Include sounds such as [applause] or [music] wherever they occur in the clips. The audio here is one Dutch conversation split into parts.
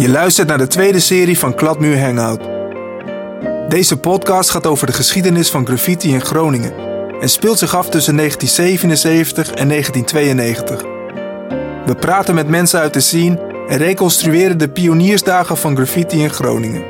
Je luistert naar de tweede serie van Kladmuur Hangout. Deze podcast gaat over de geschiedenis van graffiti in Groningen en speelt zich af tussen 1977 en 1992. We praten met mensen uit de scene en reconstrueren de pioniersdagen van graffiti in Groningen.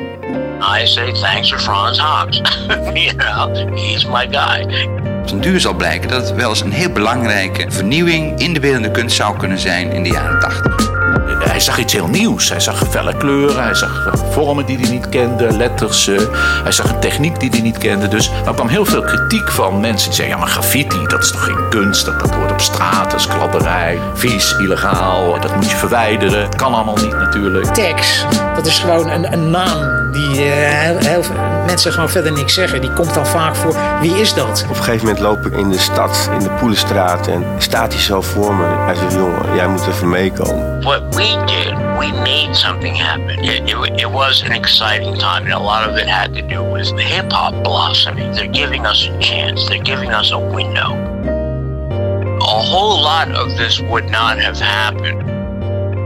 I say thanks to Franz Hawks. [laughs] you know, he's my guy. Op den duur zal blijken dat het wel eens een heel belangrijke vernieuwing in de beeldende kunst zou kunnen zijn in de jaren 80. Hij zag iets heel nieuws. Hij zag felle kleuren, hij zag vormen die hij niet kende, letters. eh, hij zag een techniek die hij niet kende. Dus er kwam heel veel kritiek van mensen die zeiden: ja, maar graffiti, dat is toch geen kunst? Dat, dat hoort op straat, dat is kladderij, vies, illegaal, dat moet je verwijderen. Dat kan allemaal niet natuurlijk. Tex, dat is gewoon een, een naam die eh, heel, heel veel mensen gewoon verder niks zeggen. Die komt dan vaak voor. Wie is dat? Op een gegeven moment loop ik in de stad, in de Poelenstraat en staat hij zo voor me. Hij zegt, jongen, jij moet even meekomen. What we did, we made something happen. It, it, it was an exciting time, and a lot of it had to do with hip hop blossoming. They're giving us a chance, they're giving us a window. A whole lot of this would not have happened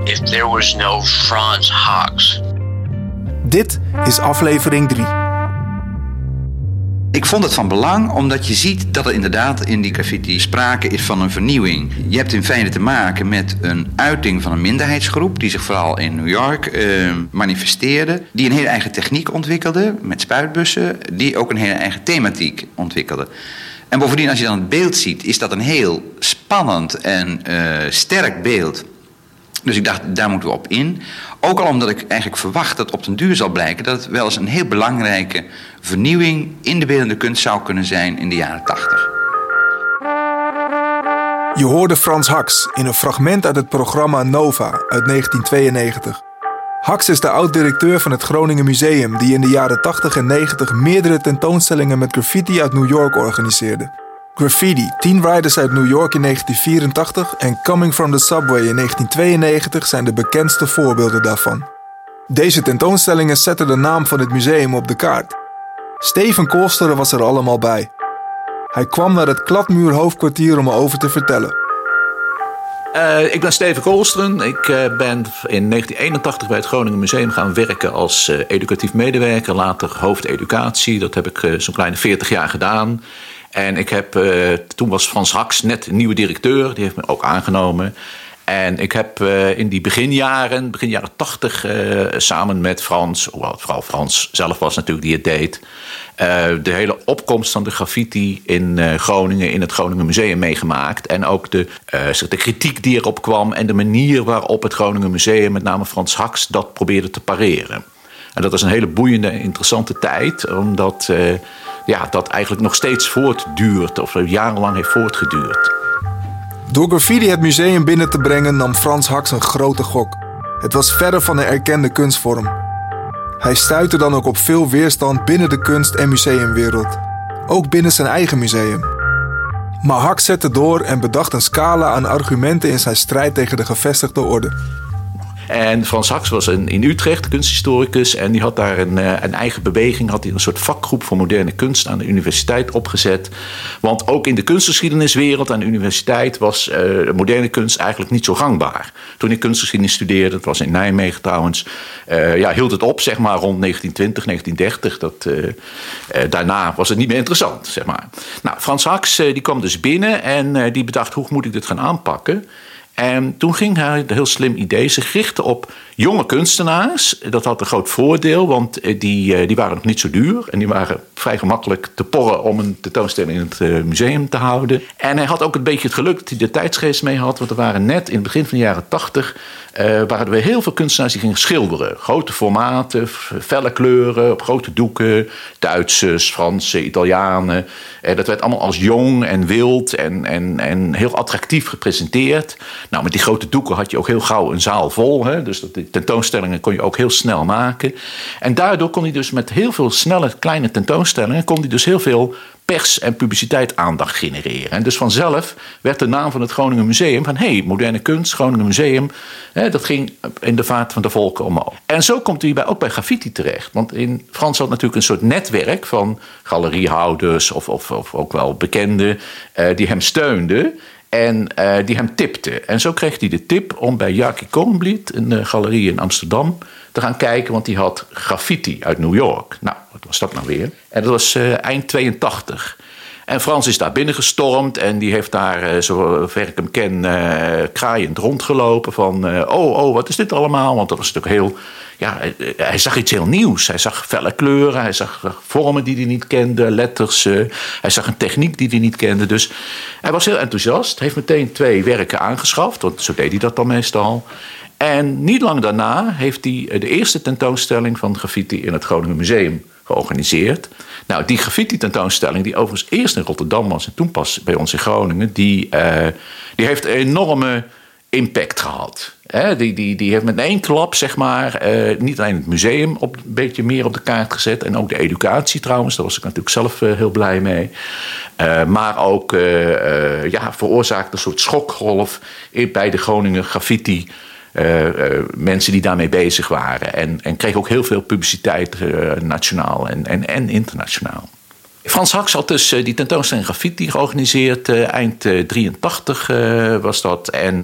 if there was no Franz Hawks. Dit is aflevering 3. Ik vond het van belang omdat je ziet dat er inderdaad in die graffiti sprake is van een vernieuwing. Je hebt in feite te maken met een uiting van een minderheidsgroep die zich vooral in New York eh, manifesteerde. Die een hele eigen techniek ontwikkelde met spuitbussen, die ook een hele eigen thematiek ontwikkelde. En bovendien, als je dan het beeld ziet, is dat een heel spannend en eh, sterk beeld. Dus ik dacht, daar moeten we op in. Ook al omdat ik eigenlijk verwacht dat op den duur zal blijken dat het wel eens een heel belangrijke vernieuwing in de beeldende kunst zou kunnen zijn in de jaren 80. Je hoorde Frans Haks in een fragment uit het programma Nova uit 1992. Haks is de oud-directeur van het Groningen Museum die in de jaren 80 en 90 meerdere tentoonstellingen met graffiti uit New York organiseerde. Graffiti, Teen Riders uit New York in 1984 en Coming from the Subway in 1992 zijn de bekendste voorbeelden daarvan. Deze tentoonstellingen zetten de naam van het museum op de kaart. Steven Koolsteren was er allemaal bij. Hij kwam naar het Kladmuur hoofdkwartier om erover te vertellen. Eh, ik ben Steven Koolsteren. Ik eh, ben in 1981 bij het Groningen Museum gaan werken als eh, educatief medewerker. Later hoofdeducatie. Dat heb ik zo'n kleine 40 jaar gedaan. En ik heb, eh, toen was Frans Haks net nieuwe directeur. Die heeft me ook aangenomen. En ik heb eh, in die beginjaren, begin jaren 80, eh, samen met Frans, hoewel vooral Frans zelf was natuurlijk die het deed, de hele opkomst van de graffiti in Groningen, in het Groningen Museum meegemaakt. En ook de, de kritiek die erop kwam en de manier waarop het Groningen Museum, met name Frans Haks, dat probeerde te pareren. En dat was een hele boeiende en interessante tijd, omdat eh, ja, dat eigenlijk nog steeds voortduurt, of jarenlang heeft voortgeduurd. Door graffiti het museum binnen te brengen nam Frans Haks een grote gok. Het was verre van een erkende kunstvorm. Hij stuitte dan ook op veel weerstand binnen de kunst- en museumwereld. Ook binnen zijn eigen museum. Maar Haks zette door en bedacht een scala aan argumenten in zijn strijd tegen de gevestigde orde. En Frans Haks was een, in Utrecht kunsthistoricus. En die had daar een, eh, een eigen beweging. Had hij een soort vakgroep voor moderne kunst aan de universiteit opgezet. Want ook in de kunstgeschiedeniswereld aan de universiteit was eh, moderne kunst eigenlijk niet zo gangbaar. Toen ik kunstgeschiedenis studeerde, dat was in Nijmegen trouwens. eh, ja, hield het op zeg maar rond 1920, 1930. Dat, daarna was het niet meer interessant, zeg maar. Nou, Frans Haks die kwam dus binnen en die bedacht hoe moet ik dit gaan aanpakken. En toen ging hij, een heel slim idee, zich richten op jonge kunstenaars. Dat had een groot voordeel, want eh, die, eh, die waren nog niet zo duur. En die waren vrij gemakkelijk te porren om een tentoonstelling in het eh, museum te houden. En hij had ook een beetje het geluk dat hij de tijdsgeest mee had. Want er waren net in het begin van de jaren tachtig... waren er heel veel kunstenaars die gingen schilderen. Grote formaten, felle kleuren, op grote doeken. Duitsers, Fransen, Italianen. Eh, dat werd allemaal als jong en wild en, en, en heel attractief gepresenteerd. Nou, met die grote doeken had je ook heel gauw een zaal vol. Hè? Dus die tentoonstellingen kon je ook heel snel maken. En daardoor kon hij dus met heel veel snelle kleine tentoonstellingen... kon hij dus heel veel pers- en publiciteit aandacht genereren. En dus vanzelf werd de naam van het Groningen Museum... van hé, hey, moderne kunst, Groningen Museum... Hè, dat ging in de vaart van de volken omhoog. En zo komt hij bij, ook bij graffiti terecht. Want in Frans had natuurlijk een soort netwerk van galeriehouders... of, of, of ook wel bekenden eh, die hem steunden... En eh, die hem tipte. En zo kreeg hij de tip om bij Jaki Kornbliet, een galerie in Amsterdam, te gaan kijken. Want die had graffiti uit New York. Nou, was dat nou weer? En dat was eind 82. En Frans is daar binnengestormd en die heeft daar, uh, zover ik hem ken, uh, kraaiend rondgelopen. Van, oh, oh, wat is dit allemaal? Want dat was natuurlijk heel, ja, hij zag iets heel nieuws. Hij zag felle kleuren, hij zag vormen die hij niet kende, letters. hij zag een techniek die hij niet kende. Dus hij was heel enthousiast, heeft meteen twee werken aangeschaft, want zo deed hij dat dan meestal. En niet lang daarna heeft hij de eerste tentoonstelling van graffiti in het Groningen Museum georganiseerd. Nou, die graffiti-tentoonstelling, die overigens eerst in Rotterdam was en toen pas bij ons in Groningen, die, uh, die heeft een enorme impact gehad. die, die, die heeft met één klap, zeg maar, uh, niet alleen het museum op, een beetje meer op de kaart gezet. En ook de educatie trouwens, daar was ik natuurlijk zelf uh, heel blij mee. Maar ook ja, veroorzaakt een soort schokgolf bij de Groningen graffiti mensen die daarmee bezig waren. En, en kreeg ook heel veel publiciteit, uh, nationaal en, en, en internationaal. Frans Haks had dus die tentoonstelling graffiti georganiseerd. eind 83 was dat. En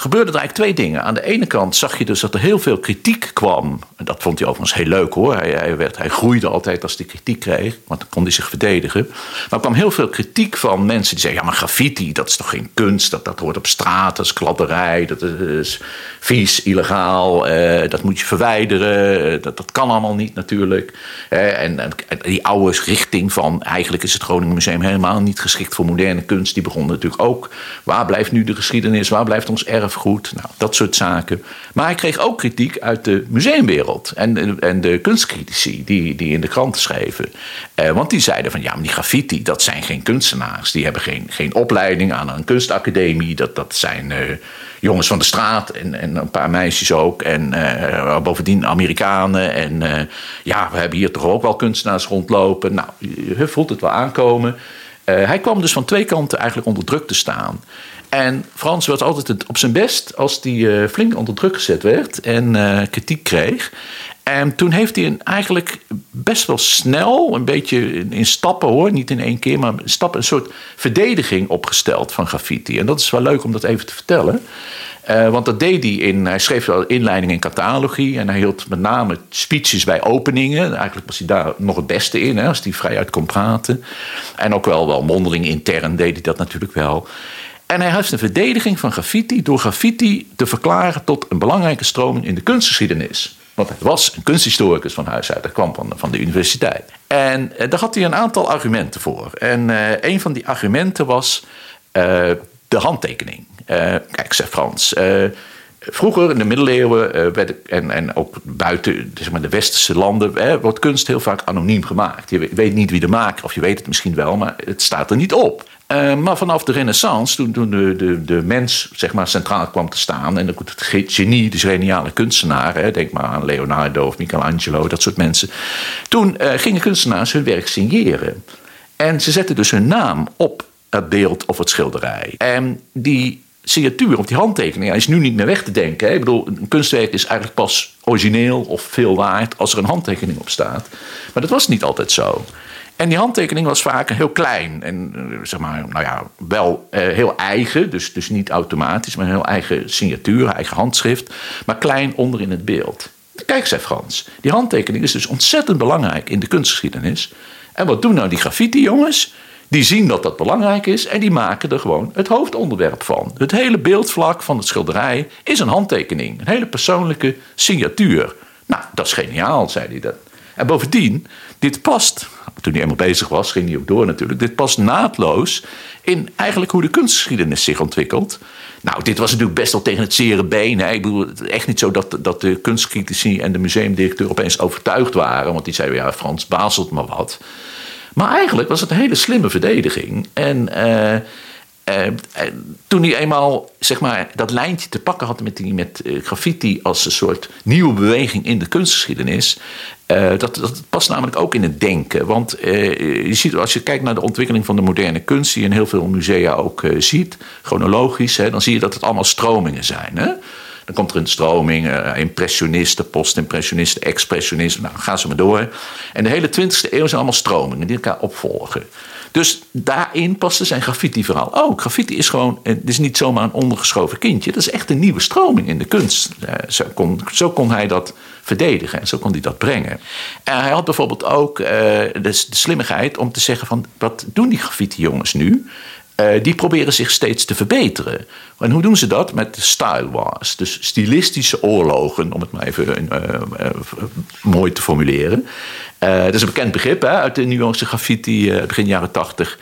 gebeurden er eigenlijk twee dingen. Aan de ene kant zag je dus dat er heel veel kritiek kwam. En dat vond hij overigens heel leuk hoor. Hij, hij, werd, hij groeide altijd als hij kritiek kreeg, want dan kon hij zich verdedigen. Maar er kwam heel veel kritiek van mensen die zeiden: ja, maar graffiti, dat is toch geen kunst? Dat, dat hoort op straat, dat is kladderij, dat is vies, illegaal, eh, dat moet je verwijderen. Eh, dat, dat kan allemaal niet natuurlijk. Eh, en, en, die oude richting van eigenlijk is het Groningen Museum helemaal niet geschikt voor moderne kunst, die begon natuurlijk ook. Waar blijft nu de geschiedenis? Waar blijft ons erf? Erfgoed, nou, dat soort zaken. Maar hij kreeg ook kritiek uit de museumwereld en, en de kunstcritici die, die in de kranten schreven. Eh, want die zeiden van ja, maar die graffiti, dat zijn geen kunstenaars. Die hebben geen, geen opleiding aan een kunstacademie. Dat, dat zijn uh, jongens van de straat en, en een paar meisjes ook. En uh, bovendien Amerikanen. En uh, ja, we hebben hier toch ook wel kunstenaars rondlopen. Nou, je voelt het wel aankomen. hij kwam dus van twee kanten eigenlijk onder druk te staan. En Frans was altijd op zijn best als hij uh, flink onder druk gezet werd en uh, kritiek kreeg. En toen heeft hij eigenlijk best wel snel, een beetje in, stappen hoor, niet in één keer, maar stappen, een soort verdediging opgesteld van graffiti. En dat is wel leuk om dat even te vertellen. Uh, want dat deed hij in, hij schreef wel inleidingen in catalogie en hij hield met name speeches bij openingen. Eigenlijk was hij daar nog het beste in, hè, als hij vrijuit kon praten. En ook wel, wel mondeling intern deed hij dat natuurlijk wel. En hij heeft een verdediging van graffiti door graffiti te verklaren tot een belangrijke stroming in de kunstgeschiedenis. Want hij was een kunsthistoricus van huis uit, hij kwam van, de universiteit. En eh, daar had hij een aantal argumenten voor. En uh, een van die argumenten was uh, de handtekening. kijk, zegt Frans. Vroeger in de middeleeuwen en ook buiten zeg maar, de westerse landen wordt kunst heel vaak anoniem gemaakt. Je weet niet wie de maker, of je weet het misschien wel, maar het staat er niet op. Uh, maar vanaf de renaissance, toen, toen de, de, de mens zeg maar, centraal kwam te staan... en het genie, de geniale kunstenaar... Hè, denk maar aan Leonardo of Michelangelo, dat soort mensen... toen uh, gingen kunstenaars hun werk signeren. En ze zetten dus hun naam op het beeld of het schilderij. En die signatuur of die handtekening is nu niet meer weg te denken. Hè. Ik bedoel, een kunstwerk is eigenlijk pas origineel of veel waard... als er een handtekening op staat. Maar dat was niet altijd zo. En die handtekening was vaak heel klein. En eh, zeg maar, nou ja, wel eh, heel eigen. Dus, dus niet automatisch, maar een heel eigen signatuur, eigen handschrift. Maar klein onder in het beeld. Kijk, zei Frans. Die handtekening is dus ontzettend belangrijk in de kunstgeschiedenis. En wat doen nou die graffiti-jongens? Die zien dat dat belangrijk is en die maken er gewoon het hoofdonderwerp van. Het hele beeldvlak van het schilderij is een handtekening. Een hele persoonlijke signatuur. Nou, dat is geniaal, zei hij dat. En bovendien, dit past toen hij eenmaal bezig was, ging hij ook door natuurlijk. Dit past naadloos in eigenlijk hoe de kunstgeschiedenis zich ontwikkelt. Nou, dit was natuurlijk best wel tegen het zere been. Hè. Ik bedoel, echt niet zo dat, dat de kunstcritici en de museumdirecteur opeens overtuigd waren. Want die zeiden, ja, Frans bazelt maar wat. Maar eigenlijk was het een hele slimme verdediging. En uh, uh, toen hij eenmaal zeg maar, dat lijntje te pakken had met, die, met graffiti als een soort nieuwe beweging in de kunstgeschiedenis. Dat, dat past namelijk ook in het denken. Want je ziet, als je kijkt naar de ontwikkeling van de moderne kunst, die je in heel veel musea ook ziet, chronologisch, hè, dan zie je dat het allemaal stromingen zijn. Hè? Dan komt er een stroming, impressionisten, postimpressionisten, expressionisten. Nou, gaan ze maar door. En de hele 20e eeuw zijn allemaal stromingen die elkaar opvolgen. Dus daarin paste zijn graffiti-verhaal ook. Graffiti is gewoon, het is niet zomaar een ondergeschoven kindje. Dat is echt een nieuwe stroming in de kunst. Zo kon, zo kon hij dat verdedigen en zo kon hij dat brengen. En hij had bijvoorbeeld ook de, de slimmigheid om te zeggen van... wat doen die graffiti-jongens nu? Uh, die proberen zich steeds te verbeteren. En hoe doen ze dat? Met style wars. Dus stilistische oorlogen, om het maar even mooi te formuleren. Dat is een bekend begrip hè, uit de New Yorkse graffiti begin jaren tachtig.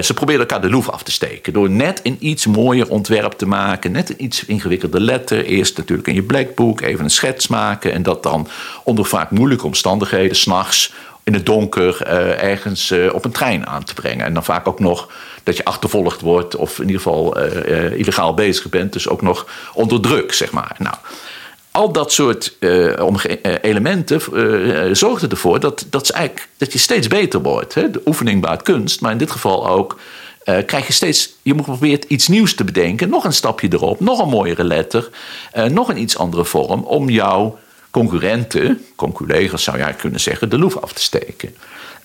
ze proberen elkaar de loef af te steken. Door net een iets mooier ontwerp te maken. Net een iets ingewikkelde letter. Eerst natuurlijk in je blackbook even een schets maken. En dat dan onder vaak moeilijke omstandigheden, s'nachts in het donker ergens op een trein aan te brengen. En dan vaak ook nog dat je achtervolgd wordt of in ieder geval uh, uh, illegaal bezig bent. Dus ook nog onder druk, zeg maar. Nou, al dat soort uh, elementen zorgden ervoor dat, dat, eigenlijk, dat je steeds beter wordt. Hè? De oefening baart kunst, maar in dit geval ook krijg je steeds, je moet proberen iets nieuws te bedenken. Nog een stapje erop, nog een mooiere letter, nog een iets andere vorm om jouw concurrenten, conculega's zou jij kunnen zeggen, de loef af te steken.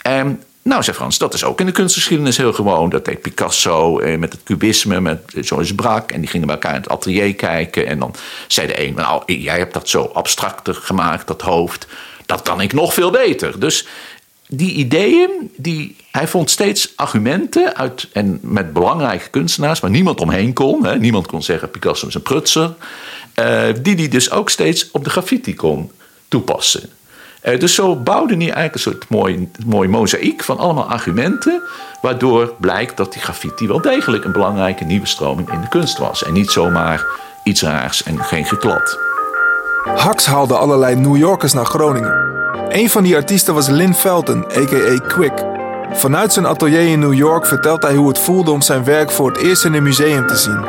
En nou, zei Frans, dat is ook in de kunstgeschiedenis heel gewoon. Dat deed Picasso eh, met het cubisme, met Joyce Brak. En die gingen bij elkaar in het atelier kijken. En dan zei de een, nou, jij hebt dat zo abstracter gemaakt, dat hoofd. Dat kan ik nog veel beter. Dus die ideeën, die, hij vond steeds argumenten uit, en met belangrijke kunstenaars, waar niemand omheen kon. Hè, niemand kon zeggen Picasso is een prutser. Uh, die hij dus ook steeds op de graffiti kon toepassen. Uh, dus zo bouwde hij eigenlijk een soort mooi, mooi mozaïek van allemaal argumenten. Waardoor blijkt dat die graffiti wel degelijk een belangrijke nieuwe stroming in de kunst was. En niet zomaar iets raars en geen geklad. Hax haalde allerlei New Yorkers naar Groningen. Een van die artiesten was Lynn Felton, a.k.a. Quick. Vanuit zijn atelier in New York vertelt hij hoe het voelde om zijn werk voor het eerst in een museum te zien.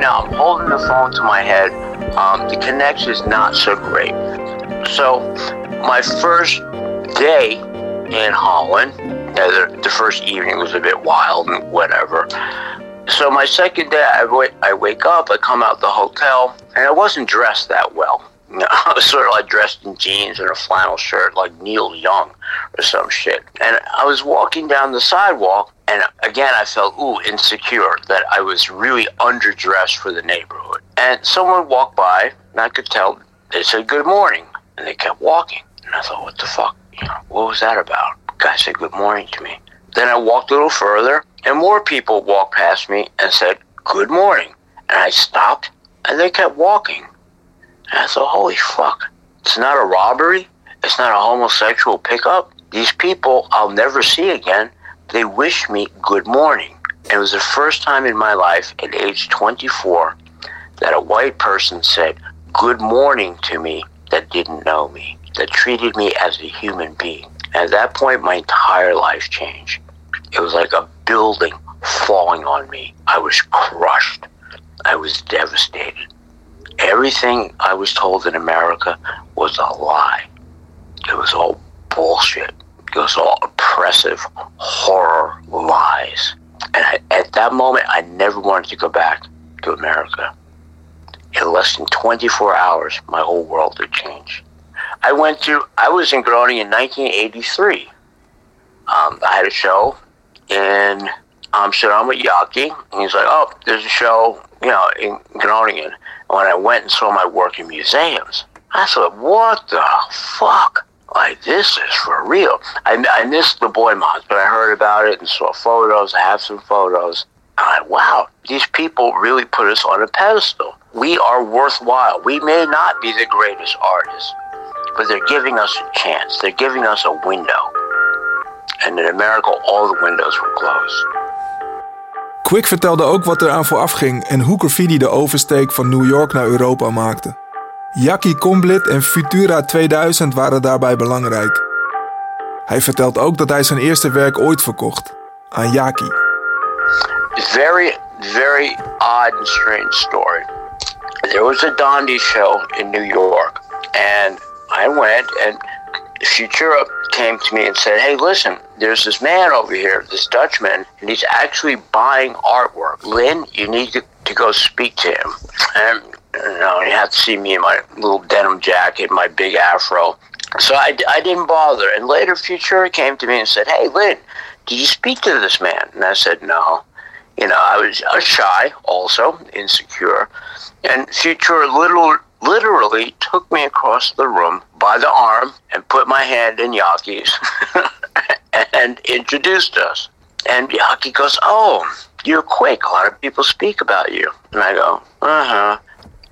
Now I'm holding the phone to my head. Um, the connection is not so great. So, my first day in Holland, uh, the, the first evening was a bit wild and whatever. So, my second day, I, w- I wake up, I come out the hotel, and I wasn't dressed that well. [laughs] I was sort of like dressed in jeans and a flannel shirt, like Neil Young or some shit. And I was walking down the sidewalk, and again, I felt, ooh, insecure that I was really underdressed for the neighborhood. And someone walked by, and I could tell they said, Good morning and they kept walking. And I thought, what the fuck? You know, what was that about? Guy said good morning to me. Then I walked a little further, and more people walked past me and said good morning. And I stopped, and they kept walking. And I thought, holy fuck, it's not a robbery. It's not a homosexual pickup. These people I'll never see again, they wish me good morning. And it was the first time in my life at age 24 that a white person said good morning to me didn't know me, that treated me as a human being. And at that point, my entire life changed. It was like a building falling on me. I was crushed. I was devastated. Everything I was told in America was a lie. It was all bullshit. It was all oppressive, horror lies. And I, at that moment, I never wanted to go back to America in less than 24 hours, my whole world had changed. I went to, I was in Groningen in 1983. Um, I had a show in Amsterdam with Yaki. And he's like, oh, there's a show, you know, in Groningen. And when I went and saw my work in museums, I thought, what the fuck? Like, this is for real. I, I missed the boy mods, but I heard about it and saw photos. I have some photos. I'm like, wow, these people really put us on a pedestal. We are worthwhile. We may not be the greatest artists, but they're giving us a chance. They're giving us a window. And in America, all the windows were closed. Quick vertelde ook wat er aan vooraf ging en hoe graffiti de oversteek van New York naar Europa maakte. Jackie Comblit en Futura 2000 waren daarbij belangrijk. Hij vertelt ook dat hij zijn eerste werk ooit verkocht aan Jackie. Very, very odd and strange story. there was a Dondi show in New York, and I went, and Futura came to me and said, "Hey, listen, there's this man over here, this Dutchman, and he's actually buying artwork. Lynn, you need to, to go speak to him." And you know, you have to see me in my little denim jacket, my big afro. So I, I didn't bother. And later, Futura came to me and said, "Hey, Lynn, Did you speak to this man? And I said, No. You know, I was, shy, also insecure. And Futura little, literally took me across the room by the arm and put my hand in Yaki's [laughs] and introduced us. And Yaki goes, Oh, you're quick. A lot of people speak about you. And I go, Uh huh.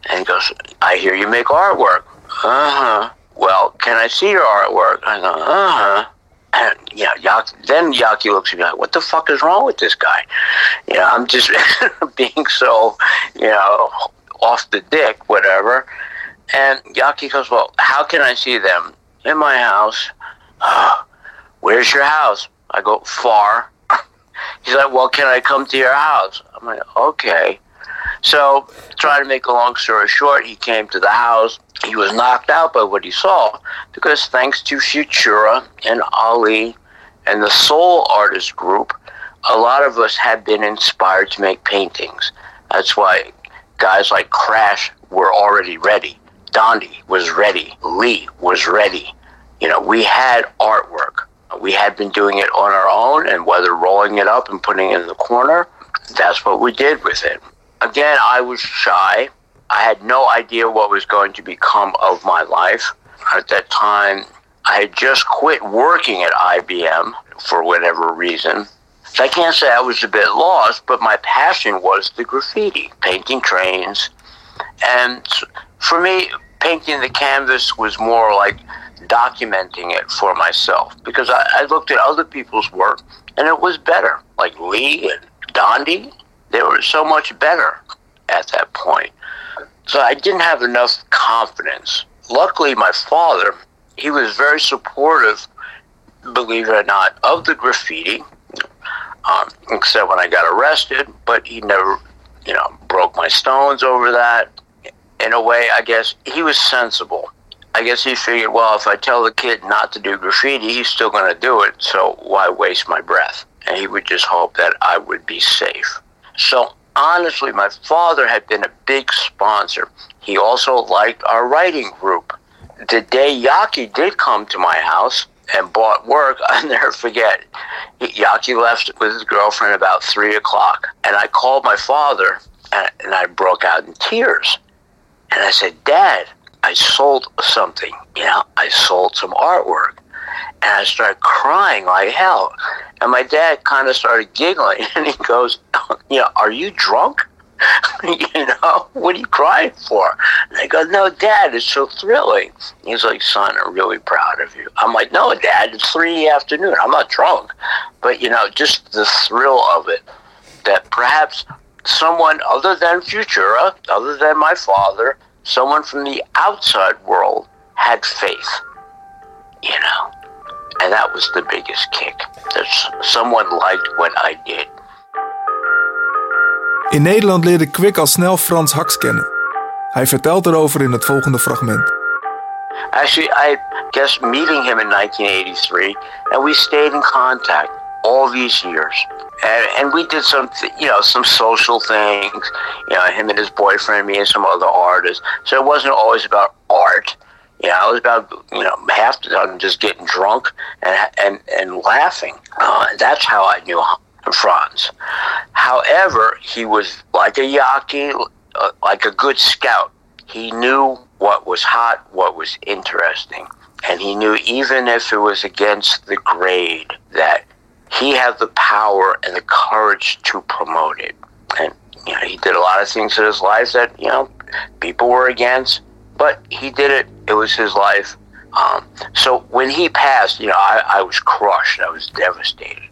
And he goes, I hear you make artwork. Uh huh. Well, can I see your artwork? I go, uh huh. And yeah, then Yaki looks at me like, "What the fuck is wrong with this guy?" You know, I'm just [laughs] being so, you know, off the dick, whatever. And Yaki goes, "Well, how can I see them in my house?" [sighs] Where's your house? I go far. [laughs] He's like, "Well, can I come to your house?" I'm like, "Okay." So, trying to make a long story short, he came to the house. He was knocked out by what he saw because, thanks to Futura and Ali and the Soul Artist Group, a lot of us had been inspired to make paintings. That's why guys like Crash were already ready. Dondi was ready. Lee was ready. You know, we had artwork. We had been doing it on our own, and whether rolling it up and putting it in the corner, that's what we did with it. Again, I was shy. I had no idea what was going to become of my life. At that time, I had just quit working at IBM for whatever reason. So I can't say I was a bit lost, but my passion was the graffiti, painting trains. And for me, painting the canvas was more like documenting it for myself because I, I looked at other people's work and it was better. Like Lee and Dondi, they were so much better at that point. So I didn't have enough confidence. Luckily, my father, he was very supportive, believe it or not, of the graffiti, um, except when I got arrested, but he never, you know, broke my stones over that. In a way, I guess he was sensible. I guess he figured, well, if I tell the kid not to do graffiti, he's still going to do it, so why waste my breath? And he would just hope that I would be safe. So honestly, my father had been a big sponsor. He also liked our writing group. The day Yaki did come to my house and bought work, [laughs] I'll never forget. Yaki left with his girlfriend about three o'clock, and I called my father and, and I broke out in tears. And I said, Dad, I sold something. You know, I sold some artwork. And I started crying like hell. And my dad kind of started giggling [laughs] and he goes, [laughs] You know, are you drunk? [laughs] you know, what are you crying for? And I go, No, Dad, it's so thrilling. He's like, Son, I'm really proud of you. I'm like, No, Dad, it's three in the afternoon. I'm not drunk. But, you know, just the thrill of it that perhaps someone other than Futura, other than my father, someone from the outside world had faith, you know. And that was the biggest kick. That someone liked what I did. In Nederland leerde Quick al snel Frans Haks kennen. Hij vertelt erover in het volgende fragment. Actually, I guess meeting him in 1983, and we stayed in contact all these years. And, and we did some, you know, some social things, you know, him and his boyfriend, me and some other artists. So it wasn't always about know, it was about, you know, half the time just getting drunk and, and, and laughing. Uh, that's how I knew Franz. However, he was like a Yaki, uh, like a good scout. He knew what was hot, what was interesting. And he knew even if it was against the grade that he had the power and the courage to promote it. And you know, he did a lot of things in his life that you know people were against, but he did it. It was his life. Um, so when he passed, you know, I, I was crushed. I was devastated.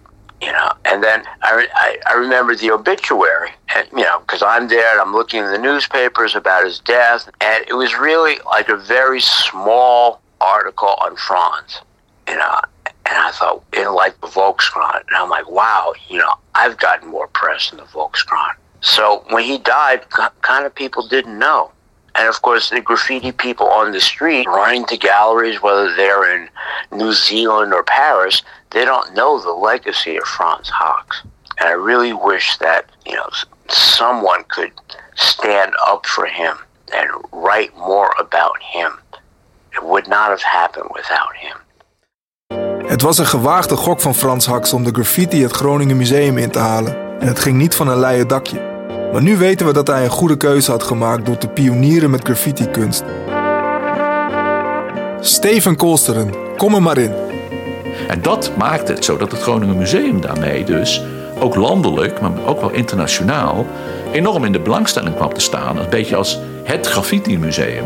You know, and then I, I, I remember the obituary, and, you know, because I'm there and I'm looking in the newspapers about his death, and it was really like a very small article on Franz. You know, and I thought, in like the Volkskrant, and I'm like, wow, you know, I've gotten more press than the Volkskrant. So when he died, kind of people didn't know. And of course, the graffiti people on the street running to galleries, whether they're in New Zealand or Paris, they don't know the legacy of Franz Hawks. And I really wish that, you know, someone could stand up for him and write more about him. It would not have happened without him. Het was een gewaagde gok van Frans Haks om de graffiti het Groningen Museum in te halen. En het ging niet van een leien dakje. Maar nu weten we dat hij een goede keuze had gemaakt door te pionieren met graffiti-kunst. Steven Kolsteren, kom er maar in. En dat maakte het zo dat het Groningen Museum daarmee dus ook landelijk, maar ook wel internationaal, enorm in de belangstelling kwam te staan. Een beetje als het graffiti-museum.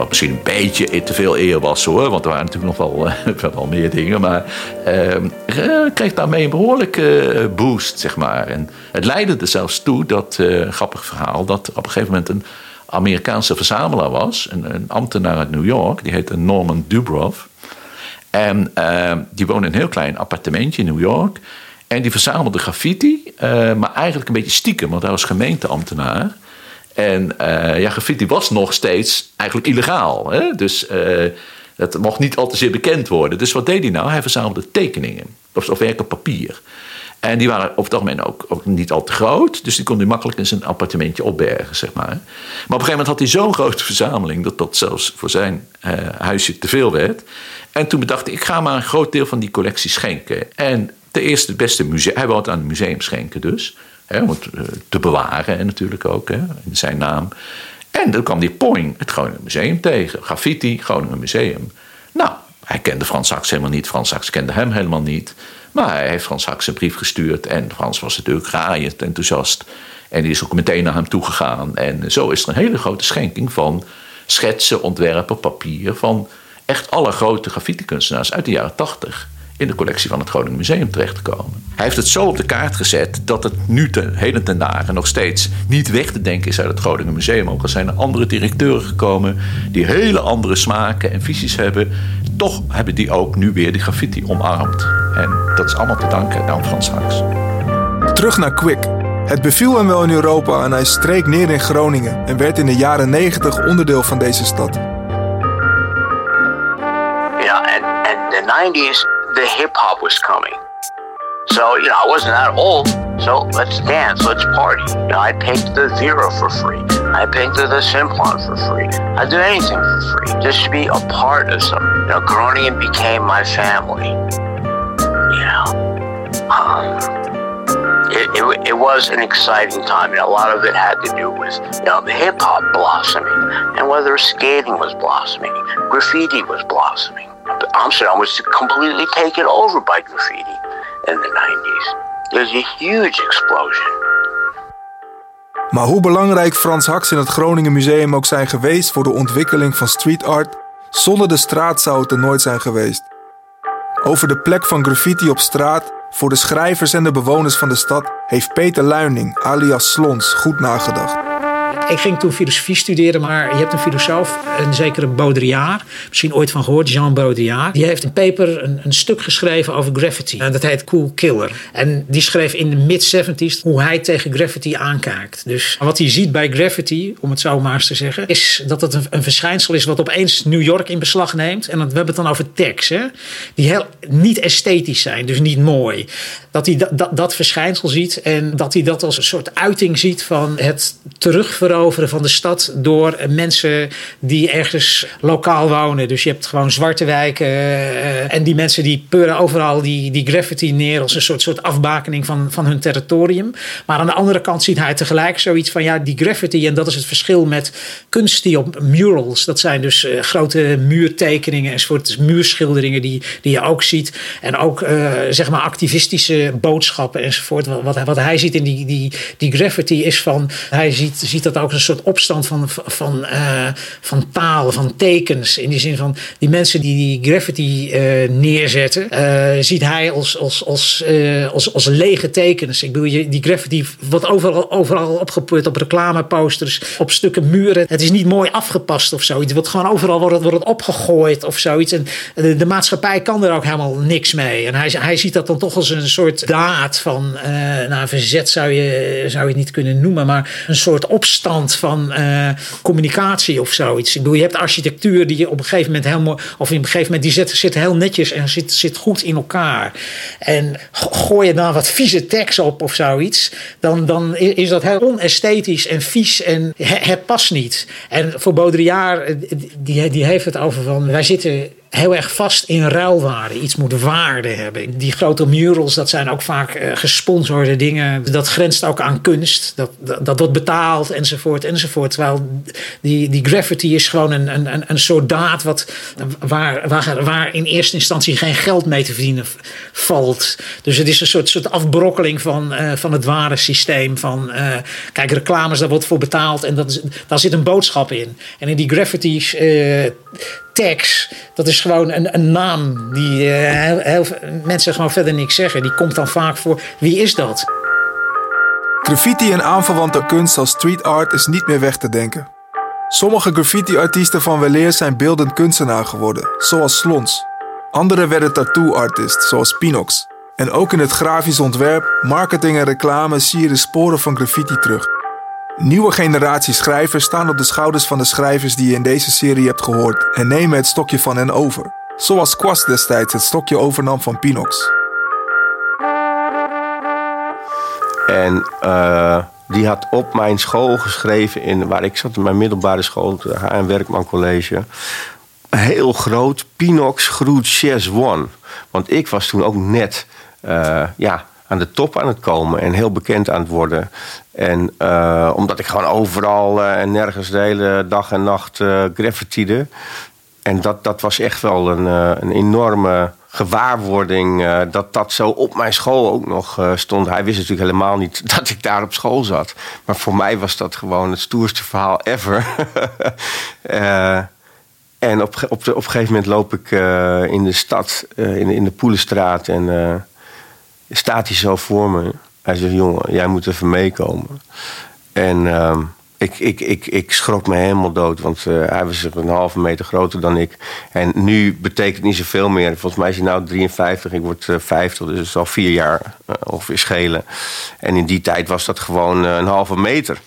Wat misschien een beetje te veel eer was hoor, want er waren natuurlijk nog wel, [laughs] uh, meer dingen. Maar uh, kreeg daarmee een behoorlijke boost, zeg maar. En het leidde er zelfs toe dat, grappig verhaal, dat op een gegeven moment een Amerikaanse verzamelaar was. Een, een ambtenaar uit New York, die heette Norman Dubrow. En uh, die woonde in een heel klein appartementje in New York. En die verzamelde graffiti, maar eigenlijk een beetje stiekem, want hij was gemeenteambtenaar. En uh, ja, graffiti was nog steeds eigenlijk illegaal. Hè? Dus dat mocht niet al te zeer bekend worden. Dus wat deed hij nou? Hij verzamelde tekeningen, of, of werk op papier. En die waren over het algemeen ook, ook, niet al te groot. Dus die kon hij makkelijk in zijn appartementje opbergen, zeg maar. Maar op een gegeven moment had hij zo'n grote verzameling... dat dat zelfs voor zijn uh, huisje te veel werd. En toen bedacht ik, ik ga maar een groot deel van die collectie schenken. En de eerste beste museum... Hij wou het aan het museum schenken dus. Hè, om het uh, te bewaren en natuurlijk ook, hè, in zijn naam. En toen kwam die Poing, het Groningen Museum, tegen. Graffiti, Groningen Museum. Nou, hij kende Frans Saks helemaal niet. Frans Saks kende hem helemaal niet. Maar hij heeft Frans Haks een brief gestuurd. En Frans was natuurlijk raaiend enthousiast. En die is ook meteen naar hem toegegaan. En zo is er een hele grote schenking van schetsen, ontwerpen, papier. van echt alle grote graffiti-kunstenaars uit de jaren tachtig. In de collectie van het Groningen Museum terechtgekomen. Hij heeft het zo op de kaart gezet dat het nu ten heden ten dagen nog steeds niet weg te denken is uit het Groningen Museum. Ook al zijn er andere directeuren gekomen die hele andere smaken en visies hebben, toch hebben die ook nu weer die graffiti omarmd. En dat is allemaal te danken aan Frans Haks. Terug naar Quick. Het beviel hem wel in Europa en hij streek neer in Groningen en werd in de jaren 90 onderdeel van deze stad. And, and the 90s, the hip hop was coming. So, you know, I wasn't that old. So let's dance, let's party. You know, I painted the Vera for free. I painted the Simplon for free. I do anything for free. Just to be a part of something. You know, became my family. You know, um, it, it, it, was an exciting time, and a lot of it had to do with you know hip hop blossoming, and whether skating was blossoming, graffiti was blossoming. Amsterdam was completely taken over by graffiti in the 90s. There's a huge explosion. Maar hoe belangrijk Frans Haks in het Groningen Museum ook zijn geweest voor de ontwikkeling van street art, zonder de straat zou het er nooit zijn geweest. Over de plek van graffiti op straat voor de schrijvers en de bewoners van de stad heeft Peter Luining, alias Slons, goed nagedacht. Ik ging toen filosofie studeren, maar je hebt een filosoof, een zekere Baudrillard, misschien ooit van gehoord, Jean Baudrillard. Die heeft een paper, een, een stuk geschreven over graffiti. En dat heet Cool Killer. En die schreef in de mid-70s hoe hij tegen graffiti aankijkt. Dus wat hij ziet bij graffiti, om het zo maar eens te zeggen, is dat het een, een verschijnsel is wat opeens New York in beslag neemt. En we hebben het dan over tags, hè, die heel niet esthetisch zijn, dus niet mooi. Dat hij dat, dat, dat verschijnsel ziet en dat hij dat als een soort uiting ziet van het terugveroveren van de stad door mensen die ergens lokaal wonen. Dus je hebt gewoon zwarte wijken uh, en die mensen die peuren overal die, die graffiti neer als een soort, soort afbakening van, van hun territorium. Maar aan de andere kant ziet hij tegelijk zoiets van ja, die graffiti en dat is het verschil met kunst die op murals. Dat zijn dus uh, grote muurtekeningen enzovoort, dus muurschilderingen die, die je ook ziet. En ook uh, zeg maar activistische boodschappen enzovoort. Wat, wat hij ziet in die, die, die graffiti is van, hij ziet, ziet dat ook een soort opstand van, van, uh, van taal, van tekens. In die zin van die mensen die die graffiti uh, neerzetten, uh, ziet hij als, als, als, als, lege tekens. Ik bedoel, die graffiti wordt overal, overal opgeput op reclameposters, op stukken muren. Het is niet mooi afgepast of zoiets. Het wordt gewoon overal wordt wordt opgegooid of zoiets. En de, de maatschappij kan er ook helemaal niks mee. En hij, hij ziet dat dan toch als een soort daad van, nou, verzet zou je, zou je het niet kunnen noemen, maar een soort opstand van uh, communicatie of zoiets. Ik bedoel, je hebt architectuur die je op een gegeven moment mooi, of op een gegeven moment die zit, zit heel netjes en zit, zit goed in elkaar. En gooi je dan wat vieze tekst op of zoiets, dan, dan is dat heel onesthetisch en vies en het past niet. En voor Baudrillard, die, die heeft het over van, wij zitten heel erg vast in ruilwaarde. Iets moet waarde hebben. Die grote murals, dat zijn ook vaak uh, gesponsorde dingen. Dat grenst ook aan kunst. Dat, dat, wordt betaald enzovoort enzovoort. Terwijl die, die graffiti is gewoon een, een, een soort daad wat, waar, waar, waar in eerste instantie geen geld mee te verdienen valt. Dus het is een soort, soort afbrokkeling van, uh, van het ware systeem. Van, uh, kijk, reclames, daar wordt voor betaald en dat is, daar zit een boodschap in. En in die graffitis dat is gewoon een, een naam die heel, heel, mensen gewoon verder niks zeggen. Die komt dan vaak voor. Wie is dat? Graffiti en aanverwante kunst als street art is niet meer weg te denken. Sommige graffiti-artiesten van weleer zijn beeldend kunstenaar geworden, zoals Slons. Anderen werden tattoo-artist, zoals Pinox. En ook in het grafisch ontwerp, marketing en reclame zie je de sporen van graffiti terug. Nieuwe generatie schrijvers staan op de schouders van de schrijvers die je in deze serie hebt gehoord en nemen het stokje van hen over. Zoals Quast destijds het stokje overnam van Pinox. En uh, die had op mijn school geschreven, in, waar ik zat in mijn middelbare school, het H.N. Werkman College. Heel groot, Pinox groet Chess One. Want ik was toen ook net uh, ja, aan de top aan het komen en heel bekend aan het worden. En uh, omdat ik gewoon overal uh, en nergens de hele dag en nacht uh, graffitiede. En dat, dat was echt wel een, een enorme gewaarwording dat dat zo op mijn school ook nog stond. Hij wist natuurlijk helemaal niet [laughs] dat ik daar op school zat. Maar voor mij was dat gewoon het stoerste verhaal ever. [laughs] en op, op, de, op een gegeven moment loop ik in de stad, in, in de Poelenstraat. En staat hij zo voor me. Hij zegt, jongen, jij moet even meekomen. En uh, ik, ik, ik, ik schrok me helemaal dood, want uh, hij was een halve meter groter dan ik. En nu betekent niet zoveel meer. Volgens mij is hij nou 53, ik word uh, 50, dus het is al vier jaar uh, ongeveer schelen. En in die tijd was dat gewoon een halve meter.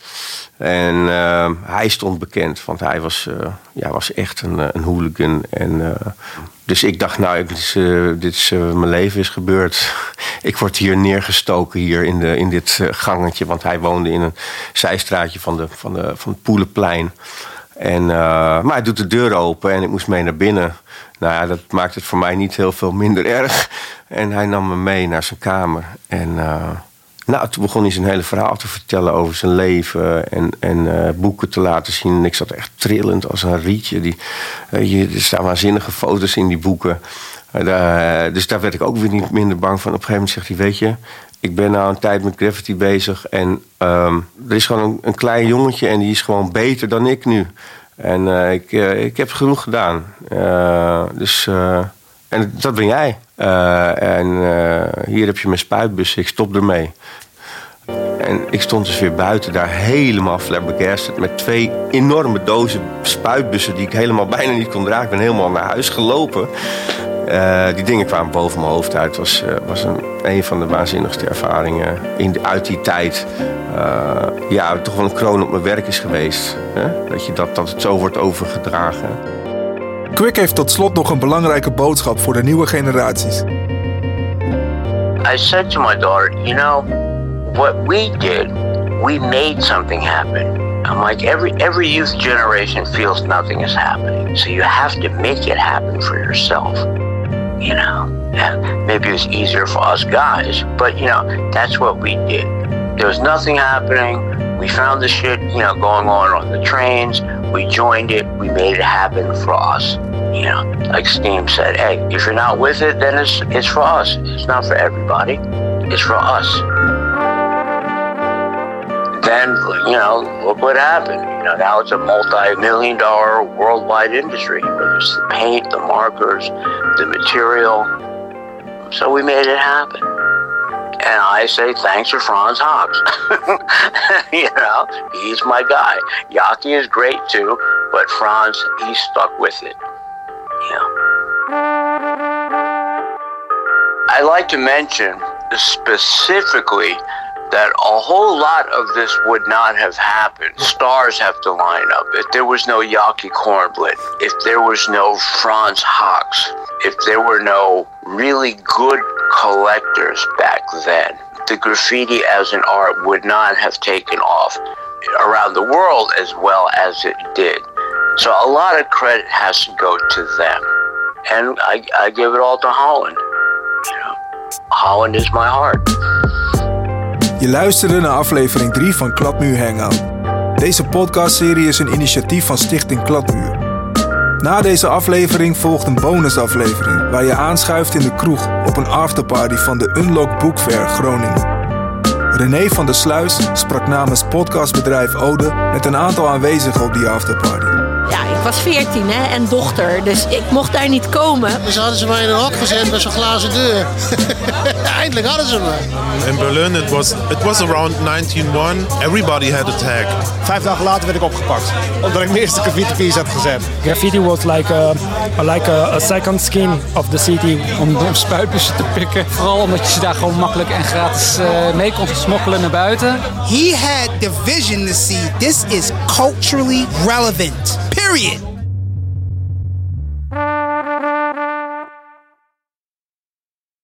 En uh, hij stond bekend, want hij was, uh, ja, was echt een, een hooligan. En, dus ik dacht, nou, dit is, dit is mijn leven is gebeurd. [laughs] ik word hier neergestoken hier in, de, in dit gangetje. Want hij woonde in een zijstraatje van, de, van, de, van het Poelenplein. En, maar hij doet de deur open en ik moest mee naar binnen. Nou ja, dat maakt het voor mij niet heel veel minder erg. [laughs] En hij nam me mee naar zijn kamer. En... Nou, toen begon hij zijn hele verhaal te vertellen over zijn leven en, en uh, boeken te laten zien. En ik zat echt trillend als een rietje. Die, uh, er staan waanzinnige foto's in die boeken. Uh, dus daar werd ik ook weer niet minder bang van. Op een gegeven moment zegt hij, weet je, ik ben nou een tijd met graffiti bezig. En um, er is gewoon een, een, klein jongetje en die is gewoon beter dan ik nu. En ik, ik heb genoeg gedaan. dus, en dat ben jij. Uh, en uh, hier heb je mijn spuitbus, ik stop ermee. En ik stond dus weer buiten daar helemaal flabbergasted met twee enorme dozen spuitbussen die ik helemaal bijna niet kon dragen. Ik ben helemaal naar huis gelopen. Uh, die dingen kwamen boven mijn hoofd uit. Het was, was een, een van de waanzinnigste ervaringen in, uit die tijd. ja, toch wel een kroon op mijn werk is geweest. Hè? Dat, je dat, dat het zo wordt overgedragen. Quick heeft tot slot nog een belangrijke boodschap voor de nieuwe generaties. I said to my daughter, you know, what we did, we made something happen. I'm like every every youth generation feels nothing is happening, so you have to make it happen for yourself. You know, maybe it's easier for us guys, but you know that's what we did. There was nothing happening. We found the shit, you know, going on on the trains. We joined it. We made it happen for us. You know, like Steam said, hey, if you're not with it, then it's it's for us. It's not for everybody. It's for us. Then you know, look what happened. You know, now it's a multi-million dollar worldwide industry. It's the paint, the markers, the material. So we made it happen. And I say thanks to Franz Hawks. [laughs] you know, he's my guy. Yaki is great too, but Franz, he stuck with it. Yeah. I like to mention specifically that a whole lot of this would not have happened. Stars have to line up. If there was no Yaki Kornblit, if there was no Franz Hawks, if there were no really good collectors back then, the graffiti as an art would not have taken off around the world as well as it did. So a lot of credit has to go to them. and I, I give it all to Holland. You know, Holland is my heart. Je luisterde naar aflevering 3 van Kladmuur Hangout. Deze podcastserie is een initiatief van Stichting Kladmuur. Na deze aflevering volgt een bonusaflevering waar je aanschuift in de kroeg op een afterparty van de Unlock Book Fair Groningen. René van der Sluis sprak namens podcastbedrijf Ode met een aantal aanwezigen op die afterparty. Ja, ik was 14 hè, en dochter, dus ik mocht daar niet komen. Dus hadden ze mij in een hok gezet met zo'n glazen deur. [laughs] [laughs] Eindelijk hadden ze me. In Berlin, it was it was around 1901. Everybody had a tag. Vijf dagen later werd ik opgepakt. Omdat ik mijn eerste graffiti piece had gezet. Graffiti was like a, like a, a second skin of the city. Om, om spuitbussen te pikken. Vooral omdat je ze daar gewoon makkelijk en gratis uh, mee kon smokkelen naar buiten. He had the vision to see this is culturally relevant. Period.